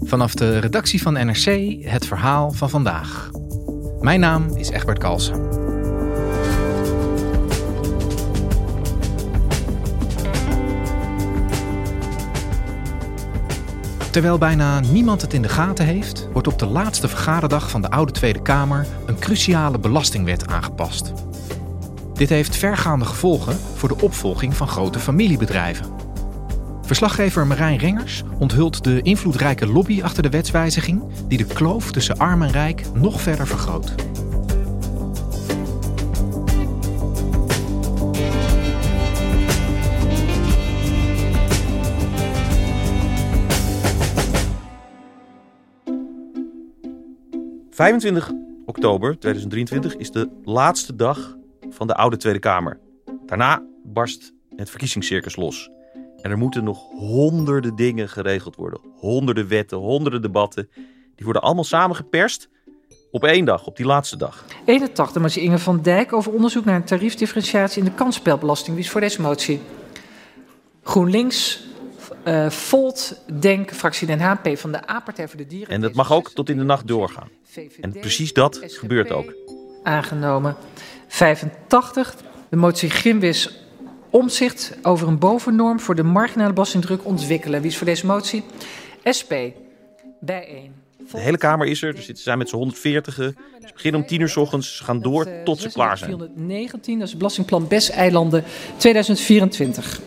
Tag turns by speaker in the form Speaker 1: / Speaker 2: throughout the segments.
Speaker 1: Vanaf de redactie van NRC het verhaal van vandaag. Mijn naam is Egbert Kalsen. Terwijl bijna niemand het in de gaten heeft, wordt op de laatste vergaderdag van de oude Tweede Kamer een cruciale belastingwet aangepast. Dit heeft vergaande gevolgen voor de opvolging van grote familiebedrijven. Verslaggever Marijn Rengers onthult de invloedrijke lobby achter de wetswijziging die de kloof tussen arm en rijk nog verder vergroot.
Speaker 2: ...25 oktober 2023 is de laatste dag van de oude Tweede Kamer. Daarna barst het verkiezingscircus los. En er moeten nog honderden dingen geregeld worden. Honderden wetten, honderden debatten. Die worden allemaal samengeperst op één dag, op die laatste dag.
Speaker 3: 81, motie Inge van Dijk over onderzoek naar een tariefdifferentiatie in de kansspelbelasting. Wie is voor deze motie? GroenLinks, uh, Volt, Denk, fractie Den Haan, P van de A, Partij voor de Dieren.
Speaker 2: En dat mag ook tot in de nacht doorgaan. En precies dat gebeurt ook.
Speaker 3: Aangenomen. 85, de motie Grimwis omzicht over een bovennorm voor de marginale belastingdruk ontwikkelen. Wie is voor deze motie? SP. Bijeen.
Speaker 2: De hele Kamer is er, dus ze zijn met z'n 140. Ze beginnen om 10 uur s ochtends, ze gaan door tot ze klaar zijn.
Speaker 3: 419, dat is het belastingplan Bes-eilanden 2024.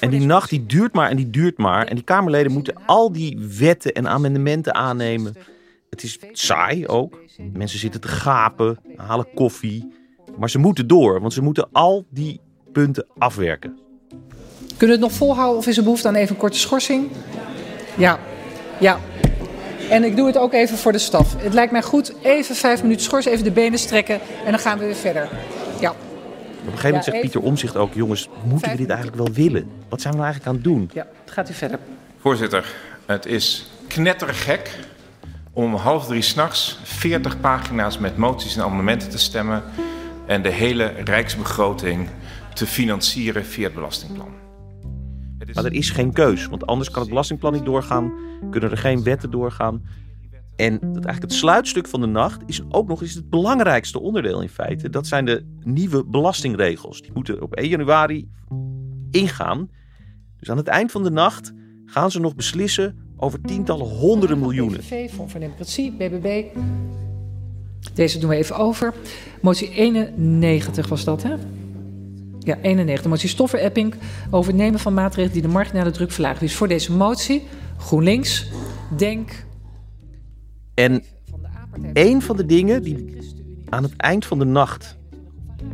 Speaker 2: En die nacht die duurt maar en die duurt maar. En die Kamerleden moeten al die wetten en amendementen aannemen. Het is saai ook. Mensen zitten te gapen, halen koffie. Maar ze moeten door, want ze moeten al die punten afwerken.
Speaker 3: Kunnen we het nog volhouden of is er behoefte aan even een korte schorsing? Ja, ja. En ik doe het ook even voor de staf. Het lijkt mij goed, even vijf minuten schorsen, even de benen strekken en dan gaan we weer verder. Ja.
Speaker 2: Op een gegeven moment zegt Pieter Omzicht ook: jongens, moeten we dit eigenlijk wel willen? Wat zijn we nou eigenlijk aan het doen?
Speaker 3: Ja, het gaat u verder.
Speaker 4: Voorzitter, het is knettergek om om half drie s'nachts 40 pagina's met moties en amendementen te stemmen en de hele rijksbegroting te financieren via het belastingplan.
Speaker 2: Maar er is geen keus, want anders kan het belastingplan niet doorgaan, kunnen er geen wetten doorgaan. En dat eigenlijk het sluitstuk van de nacht is ook nog eens het belangrijkste onderdeel in feite. Dat zijn de nieuwe belastingregels. Die moeten op 1 januari ingaan. Dus aan het eind van de nacht gaan ze nog beslissen over tientallen honderden miljoenen.
Speaker 3: VVV, Fonds voor Democratie, BBB. Deze doen we even over. Motie 91 was dat, hè? Ja, 91. Motie Stoffer-Epping over het nemen van maatregelen die de marginale druk verlagen. Is voor deze motie? GroenLinks, Denk.
Speaker 2: En een van de dingen die aan het eind van de nacht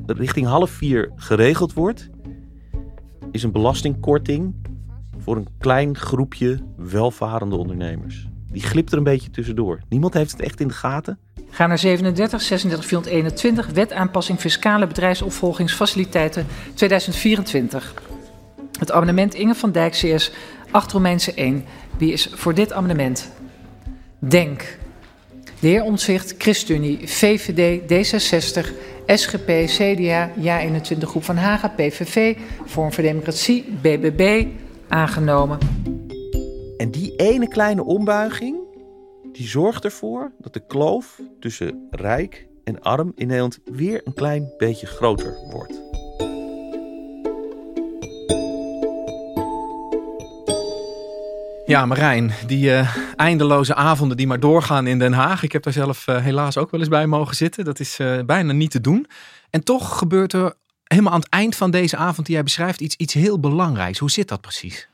Speaker 2: richting half vier geregeld wordt, is een belastingkorting voor een klein groepje welvarende ondernemers. Die glipt er een beetje tussendoor. Niemand heeft het echt in de gaten.
Speaker 3: Ga naar 37, 36, 421, Wet aanpassing fiscale bedrijfsopvolgingsfaciliteiten 2024. Het amendement Inge van Dijk CS 8 Romeinse 1. Wie is voor dit amendement? Denk. De heer Omtzigt, ChristenUnie, VVD, D66, SGP, CDA, Ja21 Groep van Haga, PVV, Vorm voor Democratie, BBB, aangenomen.
Speaker 2: En die ene kleine ombuiging, die zorgt ervoor dat de kloof tussen rijk en arm in Nederland weer een klein beetje groter wordt.
Speaker 1: Ja, Marijn, die uh, eindeloze avonden die maar doorgaan in Den Haag. Ik heb daar zelf uh, helaas ook wel eens bij mogen zitten. Dat is uh, bijna niet te doen. En toch gebeurt er helemaal aan het eind van deze avond die jij beschrijft iets, iets heel belangrijks. Hoe zit dat precies?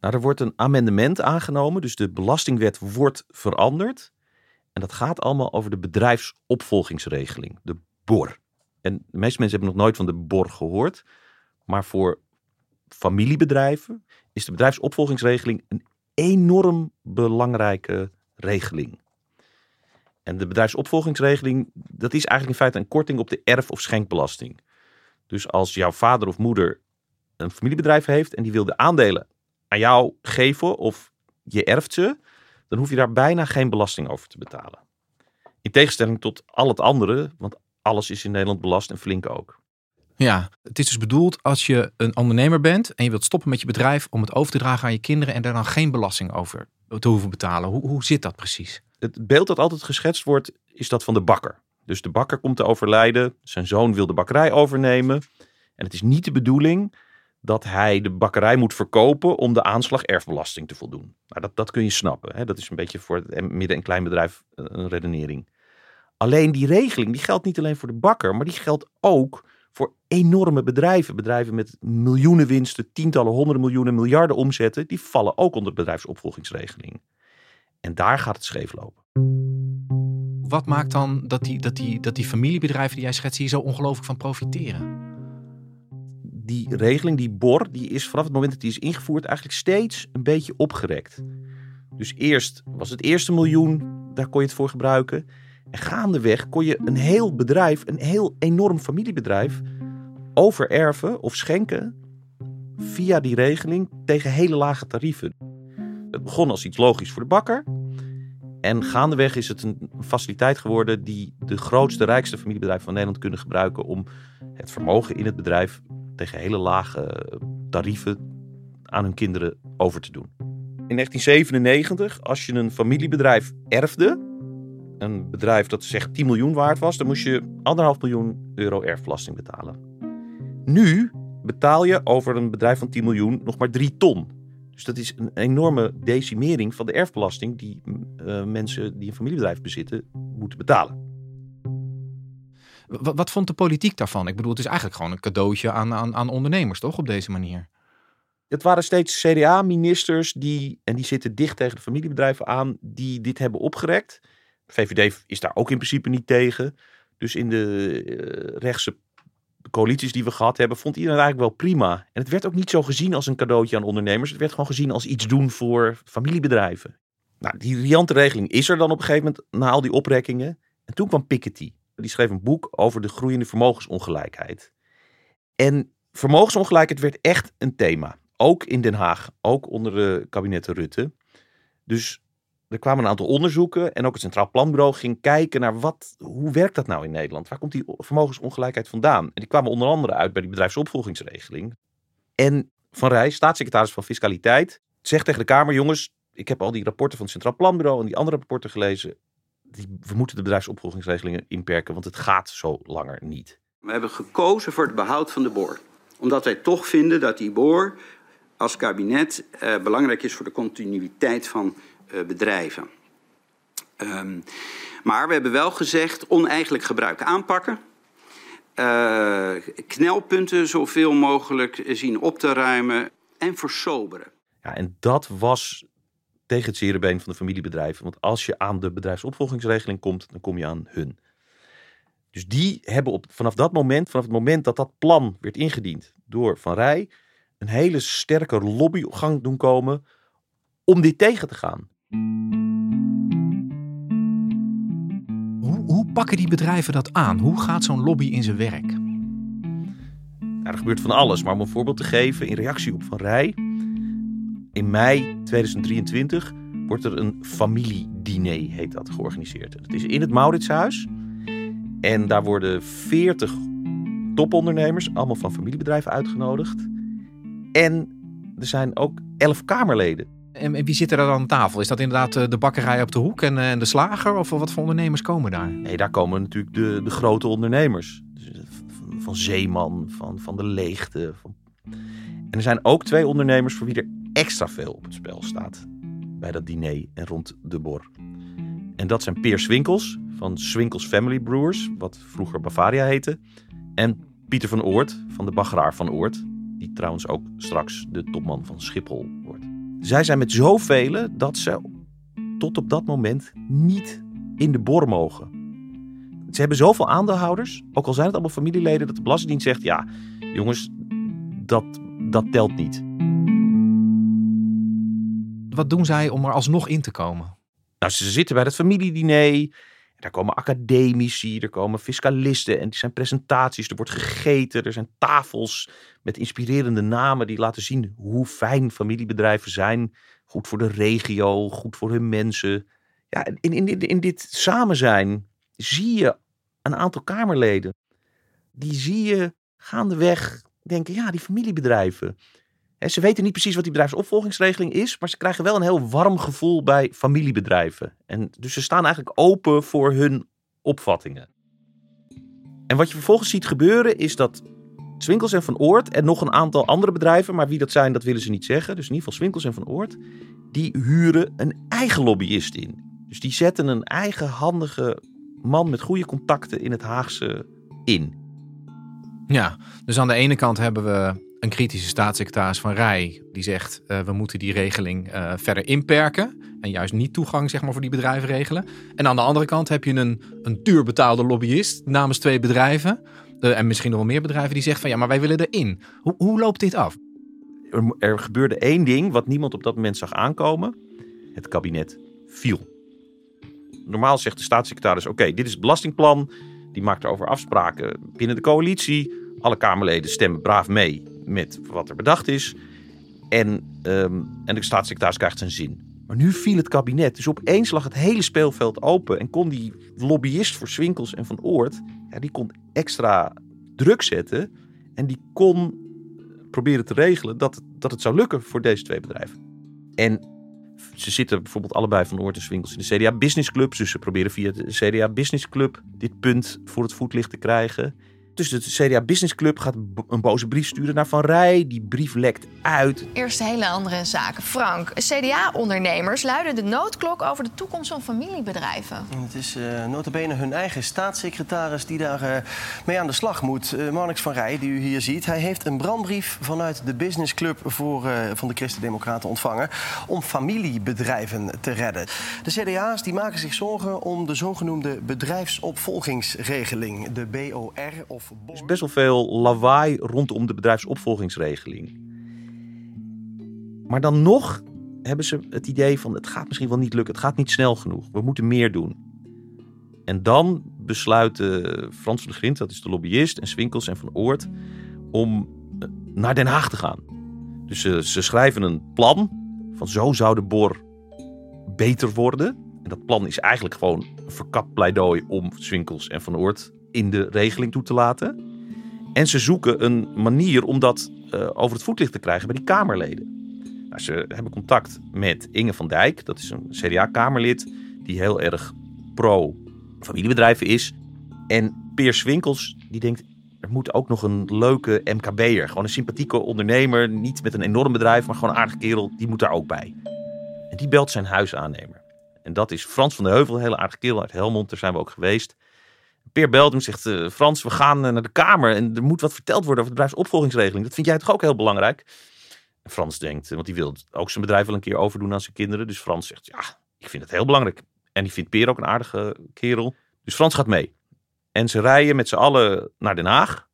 Speaker 2: Nou, er wordt een amendement aangenomen, dus de belastingwet wordt veranderd. En dat gaat allemaal over de bedrijfsopvolgingsregeling, de BOR. En de meeste mensen hebben nog nooit van de BOR gehoord. Maar voor familiebedrijven is de bedrijfsopvolgingsregeling een enorm belangrijke regeling. En de bedrijfsopvolgingsregeling, dat is eigenlijk in feite een korting op de erf- of schenkbelasting. Dus als jouw vader of moeder een familiebedrijf heeft en die wil de aandelen aan jou geven of je erft ze, dan hoef je daar bijna geen belasting over te betalen. In tegenstelling tot al het andere, want alles is in Nederland belast en flink ook.
Speaker 1: Ja, het is dus bedoeld als je een ondernemer bent en je wilt stoppen met je bedrijf om het over te dragen aan je kinderen en daar dan geen belasting over te hoeven betalen. Hoe, hoe zit dat precies?
Speaker 2: Het beeld dat altijd geschetst wordt, is dat van de bakker. Dus de bakker komt te overlijden, zijn zoon wil de bakkerij overnemen. En het is niet de bedoeling dat hij de bakkerij moet verkopen om de aanslag erfbelasting te voldoen. Nou, dat, dat kun je snappen. Hè? Dat is een beetje voor het midden- en kleinbedrijf een redenering. Alleen die regeling die geldt niet alleen voor de bakker, maar die geldt ook voor enorme bedrijven. Bedrijven met miljoenen winsten, tientallen, honderden miljoenen, miljarden omzetten, die vallen ook onder de bedrijfsopvolgingsregeling. En daar gaat het scheef lopen.
Speaker 1: Wat maakt dan dat die, dat die, dat die familiebedrijven die jij schetst hier zo ongelooflijk van profiteren?
Speaker 2: Die regeling, die BOR, die is vanaf het moment dat die is ingevoerd eigenlijk steeds een beetje opgerekt. Dus eerst was het eerste miljoen, daar kon je het voor gebruiken. En gaandeweg kon je een heel bedrijf, een heel enorm familiebedrijf, overerven of schenken via die regeling tegen hele lage tarieven. Het begon als iets logisch voor de bakker. En gaandeweg is het een faciliteit geworden die de grootste, rijkste familiebedrijven van Nederland kunnen gebruiken om het vermogen in het bedrijf tegen hele lage tarieven aan hun kinderen over te doen. In 1997, als je een familiebedrijf erfde, een bedrijf dat zeg 10 miljoen waard was, dan moest je anderhalf miljoen euro erfbelasting betalen. Nu betaal je over een bedrijf van 10 miljoen nog maar 3 ton. Dus dat is een enorme decimering van de erfbelasting die uh, mensen die een familiebedrijf bezitten moeten betalen.
Speaker 1: Wat, vond de politiek daarvan? Ik bedoel, het is eigenlijk gewoon een cadeautje aan, aan, aan ondernemers, toch? Op deze manier.
Speaker 2: Het waren steeds CDA-ministers die, en die zitten dicht tegen de familiebedrijven aan, die dit hebben opgerekt. VVD is daar ook in principe niet tegen. Dus in de uh, rechtse coalities die we gehad hebben, vond iedereen eigenlijk wel prima. En het werd ook niet zo gezien als een cadeautje aan ondernemers. Het werd gewoon gezien als iets doen voor familiebedrijven. Nou, die riante regeling is er dan op een gegeven moment na al die oprekkingen. En toen kwam Piketty. Die schreef een boek over de groeiende vermogensongelijkheid. En vermogensongelijkheid werd echt een thema. Ook in Den Haag, ook onder de kabinetten Rutte. Dus er kwamen een aantal onderzoeken en ook het Centraal Planbureau ging kijken naar wat, hoe werkt dat nou in Nederland? Waar komt die vermogensongelijkheid vandaan? En die kwamen onder andere uit bij die bedrijfsopvolgingsregeling. En Van Rij, staatssecretaris van Fiscaliteit, zegt tegen de Kamer: jongens, ik heb al die rapporten van het Centraal Planbureau en die andere rapporten gelezen. Die, we moeten de bedrijfsopvolgingsregelingen inperken, want het gaat zo langer niet.
Speaker 5: We hebben gekozen voor het behoud van de boor. Omdat wij toch vinden dat die boor als kabinet eh, belangrijk is voor de continuïteit van uh, bedrijven. Um, maar we hebben wel gezegd oneigenlijk gebruik aanpakken. Uh, knelpunten zoveel mogelijk zien op te ruimen en versoberen.
Speaker 2: Ja, en dat was tegen het zere been van de familiebedrijven. Want als je aan de bedrijfsopvolgingsregeling komt, dan kom je aan hun. Dus die hebben op, vanaf dat moment, vanaf het moment dat dat plan werd ingediend door Van Rij, een hele sterke lobby op gang doen komen om dit tegen te gaan.
Speaker 1: Hoe, hoe pakken die bedrijven dat aan? Hoe gaat zo'n lobby in zijn werk?
Speaker 2: Nou, er gebeurt van alles, maar om een voorbeeld te geven, in reactie op Van Rij, in mei 2023 wordt er een familiediner, heet dat, georganiseerd. Het is in het Mauritshuis en daar worden 40 topondernemers, allemaal van familiebedrijven, uitgenodigd. En er zijn ook 11 Kamerleden.
Speaker 1: En wie zit er dan aan tafel? Is dat inderdaad eh, de bakkerij op de hoek en, en de slager? Of wat voor ondernemers komen daar?
Speaker 2: Nee, daar komen natuurlijk de, de grote ondernemers. Dus van, van Zeeman, van, van de Leegte. Van... En er zijn ook twee ondernemers voor wie er extra veel op het spel staat. Bij dat diner en rond de bor. En dat zijn Peer Swinkels van Swinkels Family Brewers, wat vroeger Bavaria heette. En Pieter van Oort van de Baggeraar van Oort. Die trouwens ook straks de topman van Schiphol wordt. Zij zijn met zoveel dat ze tot op dat moment niet in de bor mogen. Ze hebben zoveel aandeelhouders, ook al zijn het allemaal familieleden, dat de Belastingdienst zegt: ja, jongens, dat, dat telt niet.
Speaker 1: Wat doen zij om er alsnog in te komen?
Speaker 2: Nou, ze zitten bij het familiediner. Daar komen academici, er komen fiscalisten en die zijn presentaties. Er wordt gegeten, er zijn tafels met inspirerende namen die laten zien hoe fijn familiebedrijven zijn. Goed voor de regio, goed voor hun mensen. Ja, in, in, in, in dit samen zijn zie je een aantal Kamerleden. Die zie je gaandeweg denken, ja, die familiebedrijven. Ze weten niet precies wat die bedrijfsopvolgingsregeling is, maar ze krijgen wel een heel warm gevoel bij familiebedrijven. En dus ze staan eigenlijk open voor hun opvattingen. En wat je vervolgens ziet gebeuren is dat Swinkels en Van Oort en nog een aantal andere bedrijven, maar wie dat zijn, dat willen ze niet zeggen. Dus in ieder geval Swinkels en Van Oort, die huren een eigen lobbyist in. Dus die zetten een eigen handige man met goede contacten in het Haagse in.
Speaker 1: Ja, dus aan de ene kant hebben we een kritische staatssecretaris van Rij die zegt uh, we moeten die regeling uh, verder inperken en juist niet toegang zeg maar, voor die bedrijven regelen. En aan de andere kant heb je een, een duur betaalde lobbyist namens twee bedrijven uh, en misschien nog wel meer bedrijven die zegt van ja, maar wij willen erin. Hoe, hoe loopt dit af?
Speaker 2: Er, er gebeurde één ding wat niemand op dat moment zag aankomen. Het kabinet viel. Normaal zegt de staatssecretaris: Oké, dit is het belastingplan. Die maakt erover afspraken binnen de coalitie. Alle Kamerleden stemmen braaf mee met wat er bedacht is. En, um, en de staatssecretaris krijgt zijn zin. Maar nu viel het kabinet. Dus opeens lag het hele speelveld open. En kon die lobbyist voor Swinkels en Van Oort. Ja, die kon extra druk zetten. En die kon proberen te regelen dat, dat het zou lukken voor deze twee bedrijven. En ze zitten bijvoorbeeld allebei van Oort en Swinkels in de CDA Business Club. Dus ze proberen via de CDA Business Club dit punt voor het voetlicht te krijgen. Dus de CDA Business Club gaat een boze brief sturen naar Van Rij. Die brief lekt uit.
Speaker 6: Eerst hele andere zaken. Frank, CDA-ondernemers luiden de noodklok over de toekomst van familiebedrijven.
Speaker 7: Het is uh, notabene hun eigen staatssecretaris die daar uh, mee aan de slag moet. Uh, Marnix van Rij, die u hier ziet. Hij heeft een brandbrief vanuit de Business Club voor, van de Christen-Democraten ontvangen... om familiebedrijven te redden. De CDA's die maken zich zorgen om de zogenoemde bedrijfsopvolgingsregeling, de BOR... Of
Speaker 2: er is best wel veel lawaai rondom de bedrijfsopvolgingsregeling. Maar dan nog hebben ze het idee van het gaat misschien wel niet lukken, het gaat niet snel genoeg, we moeten meer doen. En dan besluiten Frans van de Grint, dat is de lobbyist, en Swinkels en Van Oort, om eh, naar Den Haag te gaan. Dus ze, ze schrijven een plan van zo zou de bor beter worden. En dat plan is eigenlijk gewoon een verkapt pleidooi om Swinkels en Van Oort in de regeling toe te laten. En ze zoeken een manier om dat uh, over het voetlicht te krijgen bij die Kamerleden. Nou, ze hebben contact met Inge van Dijk, dat is een CDA-Kamerlid die heel erg pro-familiebedrijven is. En Peer Swinkels, die denkt, er moet ook nog een leuke MKB'er, gewoon een sympathieke ondernemer, niet met een enorm bedrijf, maar gewoon een aardige kerel, die moet daar ook bij. En die belt zijn huisaannemer. En dat is Frans van de Heuvel, een hele aardige kerel uit Helmond, daar zijn we ook geweest. Peer belt hem zegt: uh, Frans, we gaan uh, naar de Kamer en er moet wat verteld worden over de bedrijfsopvolgingsregeling. Dat vind jij toch ook heel belangrijk? En Frans denkt, want die wil ook zijn bedrijf wel een keer overdoen aan zijn kinderen. Dus Frans zegt: Ja, ik vind het heel belangrijk. En die vindt Peer ook een aardige kerel. Dus Frans gaat mee. En ze rijden met z'n allen naar Den Haag.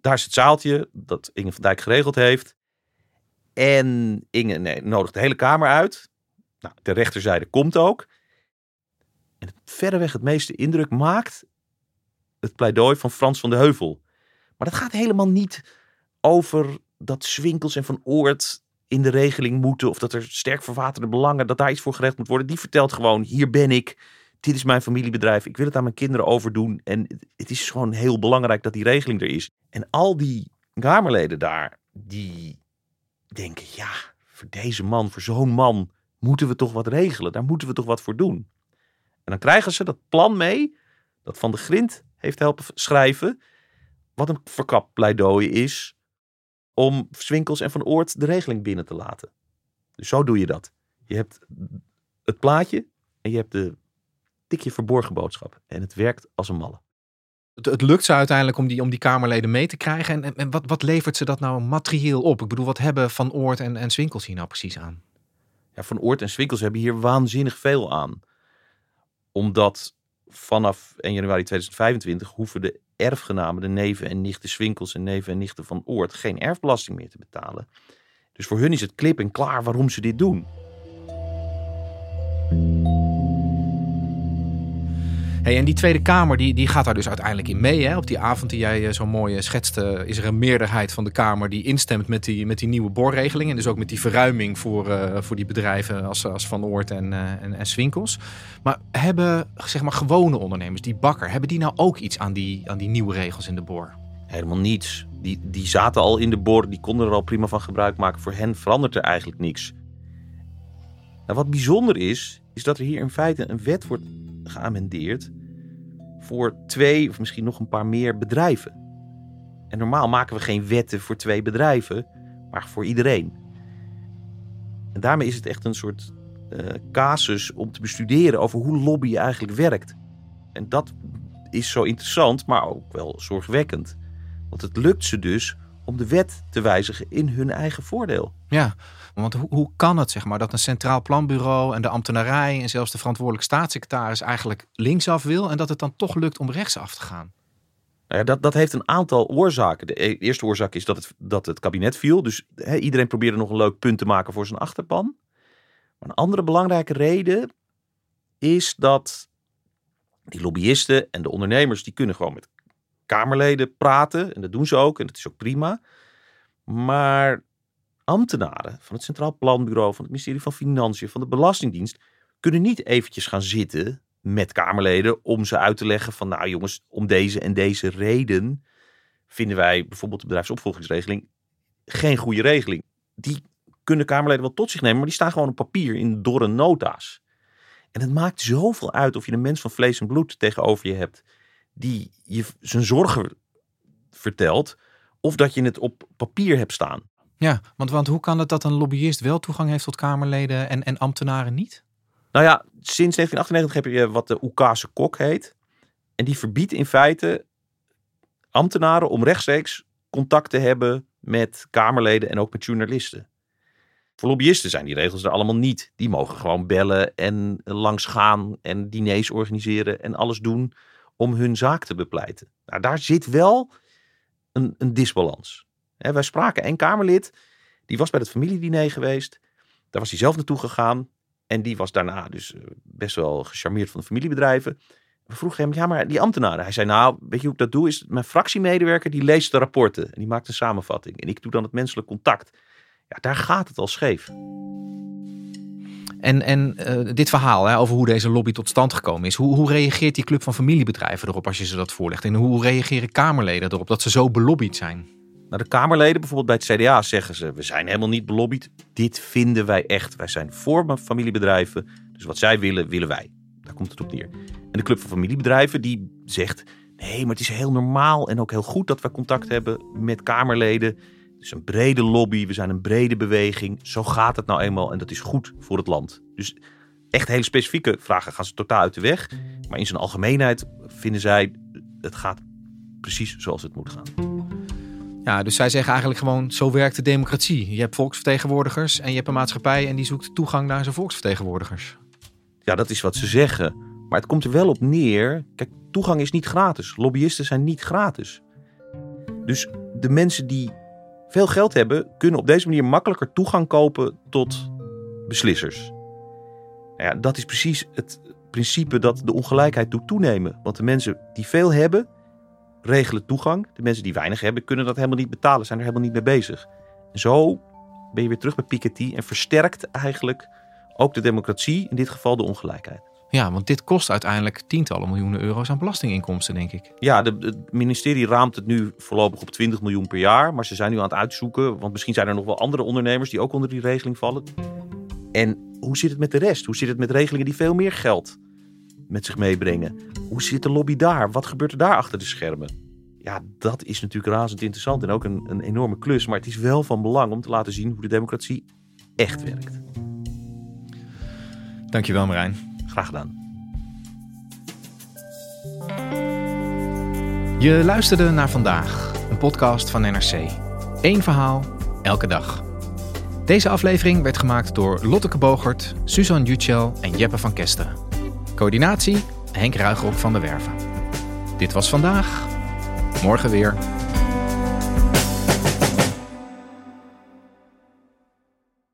Speaker 2: Daar is het zaaltje dat Inge van Dijk geregeld heeft. En Inge nee, nodigt de hele Kamer uit. Nou, de rechterzijde komt ook. En verreweg het meeste indruk maakt het pleidooi van Frans van de Heuvel. Maar dat gaat helemaal niet over dat Swinkels en Van Oort in de regeling moeten. Of dat er sterk verwaterde belangen, dat daar iets voor gerecht moet worden. Die vertelt gewoon, hier ben ik. Dit is mijn familiebedrijf. Ik wil het aan mijn kinderen overdoen. En het is gewoon heel belangrijk dat die regeling er is. En al die Kamerleden daar, die denken, ja, voor deze man, voor zo'n man, moeten we toch wat regelen. Daar moeten we toch wat voor doen. En dan krijgen ze dat plan mee, dat Van de Grind heeft helpen schrijven. Wat een verkap pleidooi is om Swinkels en Van Oort de regeling binnen te laten. Dus zo doe je dat. Je hebt het plaatje en je hebt de tikje verborgen boodschap. En het werkt als een malle.
Speaker 1: Het, het lukt ze uiteindelijk om die, om die Kamerleden mee te krijgen. En, en, wat, wat levert ze dat nou materieel op? Ik bedoel, wat hebben Van Oort en, en Swinkels hier nou precies aan?
Speaker 2: Ja, Van Oort en Swinkels hebben hier waanzinnig veel aan. Omdat vanaf 1 januari 2025 hoeven de erfgenamen, de neven en nichten Swinkels en neven en nichten van Oort, geen erfbelasting meer te betalen. Dus voor hun is het klip en klaar waarom ze dit doen.
Speaker 1: En die Tweede Kamer die, die gaat daar dus uiteindelijk in mee. Hè? Op die avond die jij eh, zo mooi eh, schetste, is er een meerderheid van de Kamer die instemt met die, met die nieuwe borregeling. En dus ook met die verruiming voor, voor die bedrijven als, als Van Oort en, en, en Swinkels. Maar hebben zeg maar, gewone ondernemers, die bakker, hebben die nou ook iets aan die, aan die nieuwe regels in de bor?
Speaker 2: Helemaal niets. Die, die zaten al in de bor, die konden er al prima van gebruik maken. Voor hen verandert er eigenlijk niks. Nou, wat bijzonder is, is dat er hier in feite een wet wordt geamendeerd voor twee of misschien nog een paar meer bedrijven. En normaal maken we geen wetten voor twee bedrijven, maar voor iedereen. En daarmee is het echt een soort uh, casus om te bestuderen over hoe lobby eigenlijk werkt. En dat is zo interessant, maar ook wel zorgwekkend. Want het lukt ze dus om de wet te wijzigen in hun eigen voordeel.
Speaker 1: Ja, want hoe, hoe kan het zeg maar dat een centraal planbureau en de ambtenarij en zelfs de verantwoordelijke staatssecretaris eigenlijk linksaf wil en dat het dan toch lukt om rechtsaf te gaan?
Speaker 2: Nou ja, dat, dat heeft een aantal oorzaken. De e-, eerste oorzaak is dat het, dat het kabinet viel. Dus iedereen probeerde nog een leuk punt te maken voor zijn achterpan. Maar een andere belangrijke reden is dat die lobbyisten en de ondernemers, die kunnen gewoon met Kamerleden praten. En dat doen ze ook en dat is ook prima. Maar ambtenaren van het Centraal Planbureau, van het ministerie van Financiën, van de Belastingdienst, kunnen niet eventjes gaan zitten met Kamerleden om ze uit te leggen van, nou jongens, om deze en deze reden vinden wij bijvoorbeeld de bedrijfsopvolgingsregeling geen goede regeling. Die kunnen Kamerleden wel tot zich nemen, maar die staan gewoon op papier in dorre nota's. En het maakt zoveel uit of je een mens van vlees en bloed tegenover je hebt die je zijn zorgen vertelt, of dat je het op papier hebt staan.
Speaker 1: Ja, want, want hoe kan het dat een lobbyist wel toegang heeft tot Kamerleden en, en ambtenaren niet?
Speaker 2: Nou ja, sinds 1998 heb je wat de Oekase Kok heet. En die verbiedt in feite ambtenaren om rechtstreeks contact te hebben met Kamerleden en ook met journalisten. Voor lobbyisten zijn die regels er allemaal niet. Die mogen gewoon bellen en langs gaan en diners organiseren en alles doen om hun zaak te bepleiten. Nou, daar zit wel een, een disbalans. Wij spraken een Kamerlid, die was bij het familiediner geweest. Daar was hij zelf naartoe gegaan. En die was daarna dus eh, best wel gecharmeerd van de familiebedrijven. We vroegen hem, ja, maar die ambtenaren. Hij zei, nou, weet je hoe ik dat doe? Is mijn fractiemedewerker, die leest de rapporten. En die maakt een samenvatting. En ik doe dan het menselijk contact. Ja, daar gaat het al scheef.
Speaker 1: En, en uh, dit verhaal hè, over hoe deze lobby tot stand gekomen is. Hoe, hoe reageert die club van familiebedrijven erop als je ze dat voorlegt? En hoe reageren Kamerleden erop dat ze zo belobbyd zijn?
Speaker 2: Nou, de Kamerleden, bijvoorbeeld bij het CDA, zeggen ze: we zijn helemaal niet belobbyd. Dit vinden wij echt. Wij zijn voor familiebedrijven. Dus wat zij willen, willen wij. Daar komt het op neer. En de Club van Familiebedrijven die zegt: nee, maar het is heel normaal en ook heel goed dat we contact hebben met Kamerleden. Het is een brede lobby, we zijn een brede beweging. Zo gaat het nou eenmaal en dat is goed voor het land. Dus echt hele specifieke vragen gaan ze totaal uit de weg. Maar in zijn algemeenheid vinden zij: het gaat precies zoals het moet gaan.
Speaker 1: Ja, dus zij zeggen eigenlijk gewoon, zo werkt de democratie. Je hebt volksvertegenwoordigers en je hebt een maatschappij en die zoekt toegang naar zijn volksvertegenwoordigers.
Speaker 2: Ja, dat is wat ze zeggen. Maar het komt er wel op neer. Kijk, toegang is niet gratis. Lobbyisten zijn niet gratis. Dus de mensen die veel geld hebben, kunnen op deze manier makkelijker toegang kopen tot beslissers. Nou ja, dat is precies het principe dat de ongelijkheid doet toenemen. Want de mensen die veel hebben, regelen toegang. De mensen die weinig hebben, kunnen dat helemaal niet betalen, zijn er helemaal niet mee bezig. En zo ben je weer terug bij Piketty en versterkt eigenlijk ook de democratie, in dit geval de ongelijkheid.
Speaker 1: Ja, want dit kost uiteindelijk tientallen miljoenen euro's aan belastinginkomsten, denk ik.
Speaker 2: Ja, de, het ministerie raamt het nu voorlopig op 20 miljoen per jaar. Maar ze zijn nu aan het uitzoeken, want misschien zijn er nog wel andere ondernemers die ook onder die regeling vallen. En hoe zit het met de rest? Hoe zit het met regelingen die veel meer geld met zich meebrengen? Hoe zit de lobby daar? Wat gebeurt er daar achter de schermen? Ja, dat is natuurlijk razend interessant en ook een, een enorme klus. Maar het is wel van belang om te laten zien hoe de democratie echt werkt.
Speaker 1: Dankjewel Marijn.
Speaker 2: Graag gedaan.
Speaker 1: Je luisterde naar vandaag, een podcast van NRC. Eén verhaal, elke dag. Deze aflevering werd gemaakt door Lotteke Bogert, Suzanne Jutschel en Jeppe van Kesteren. Coördinatie Henk Ruigrok van de Werven. Dit was vandaag. Morgen weer.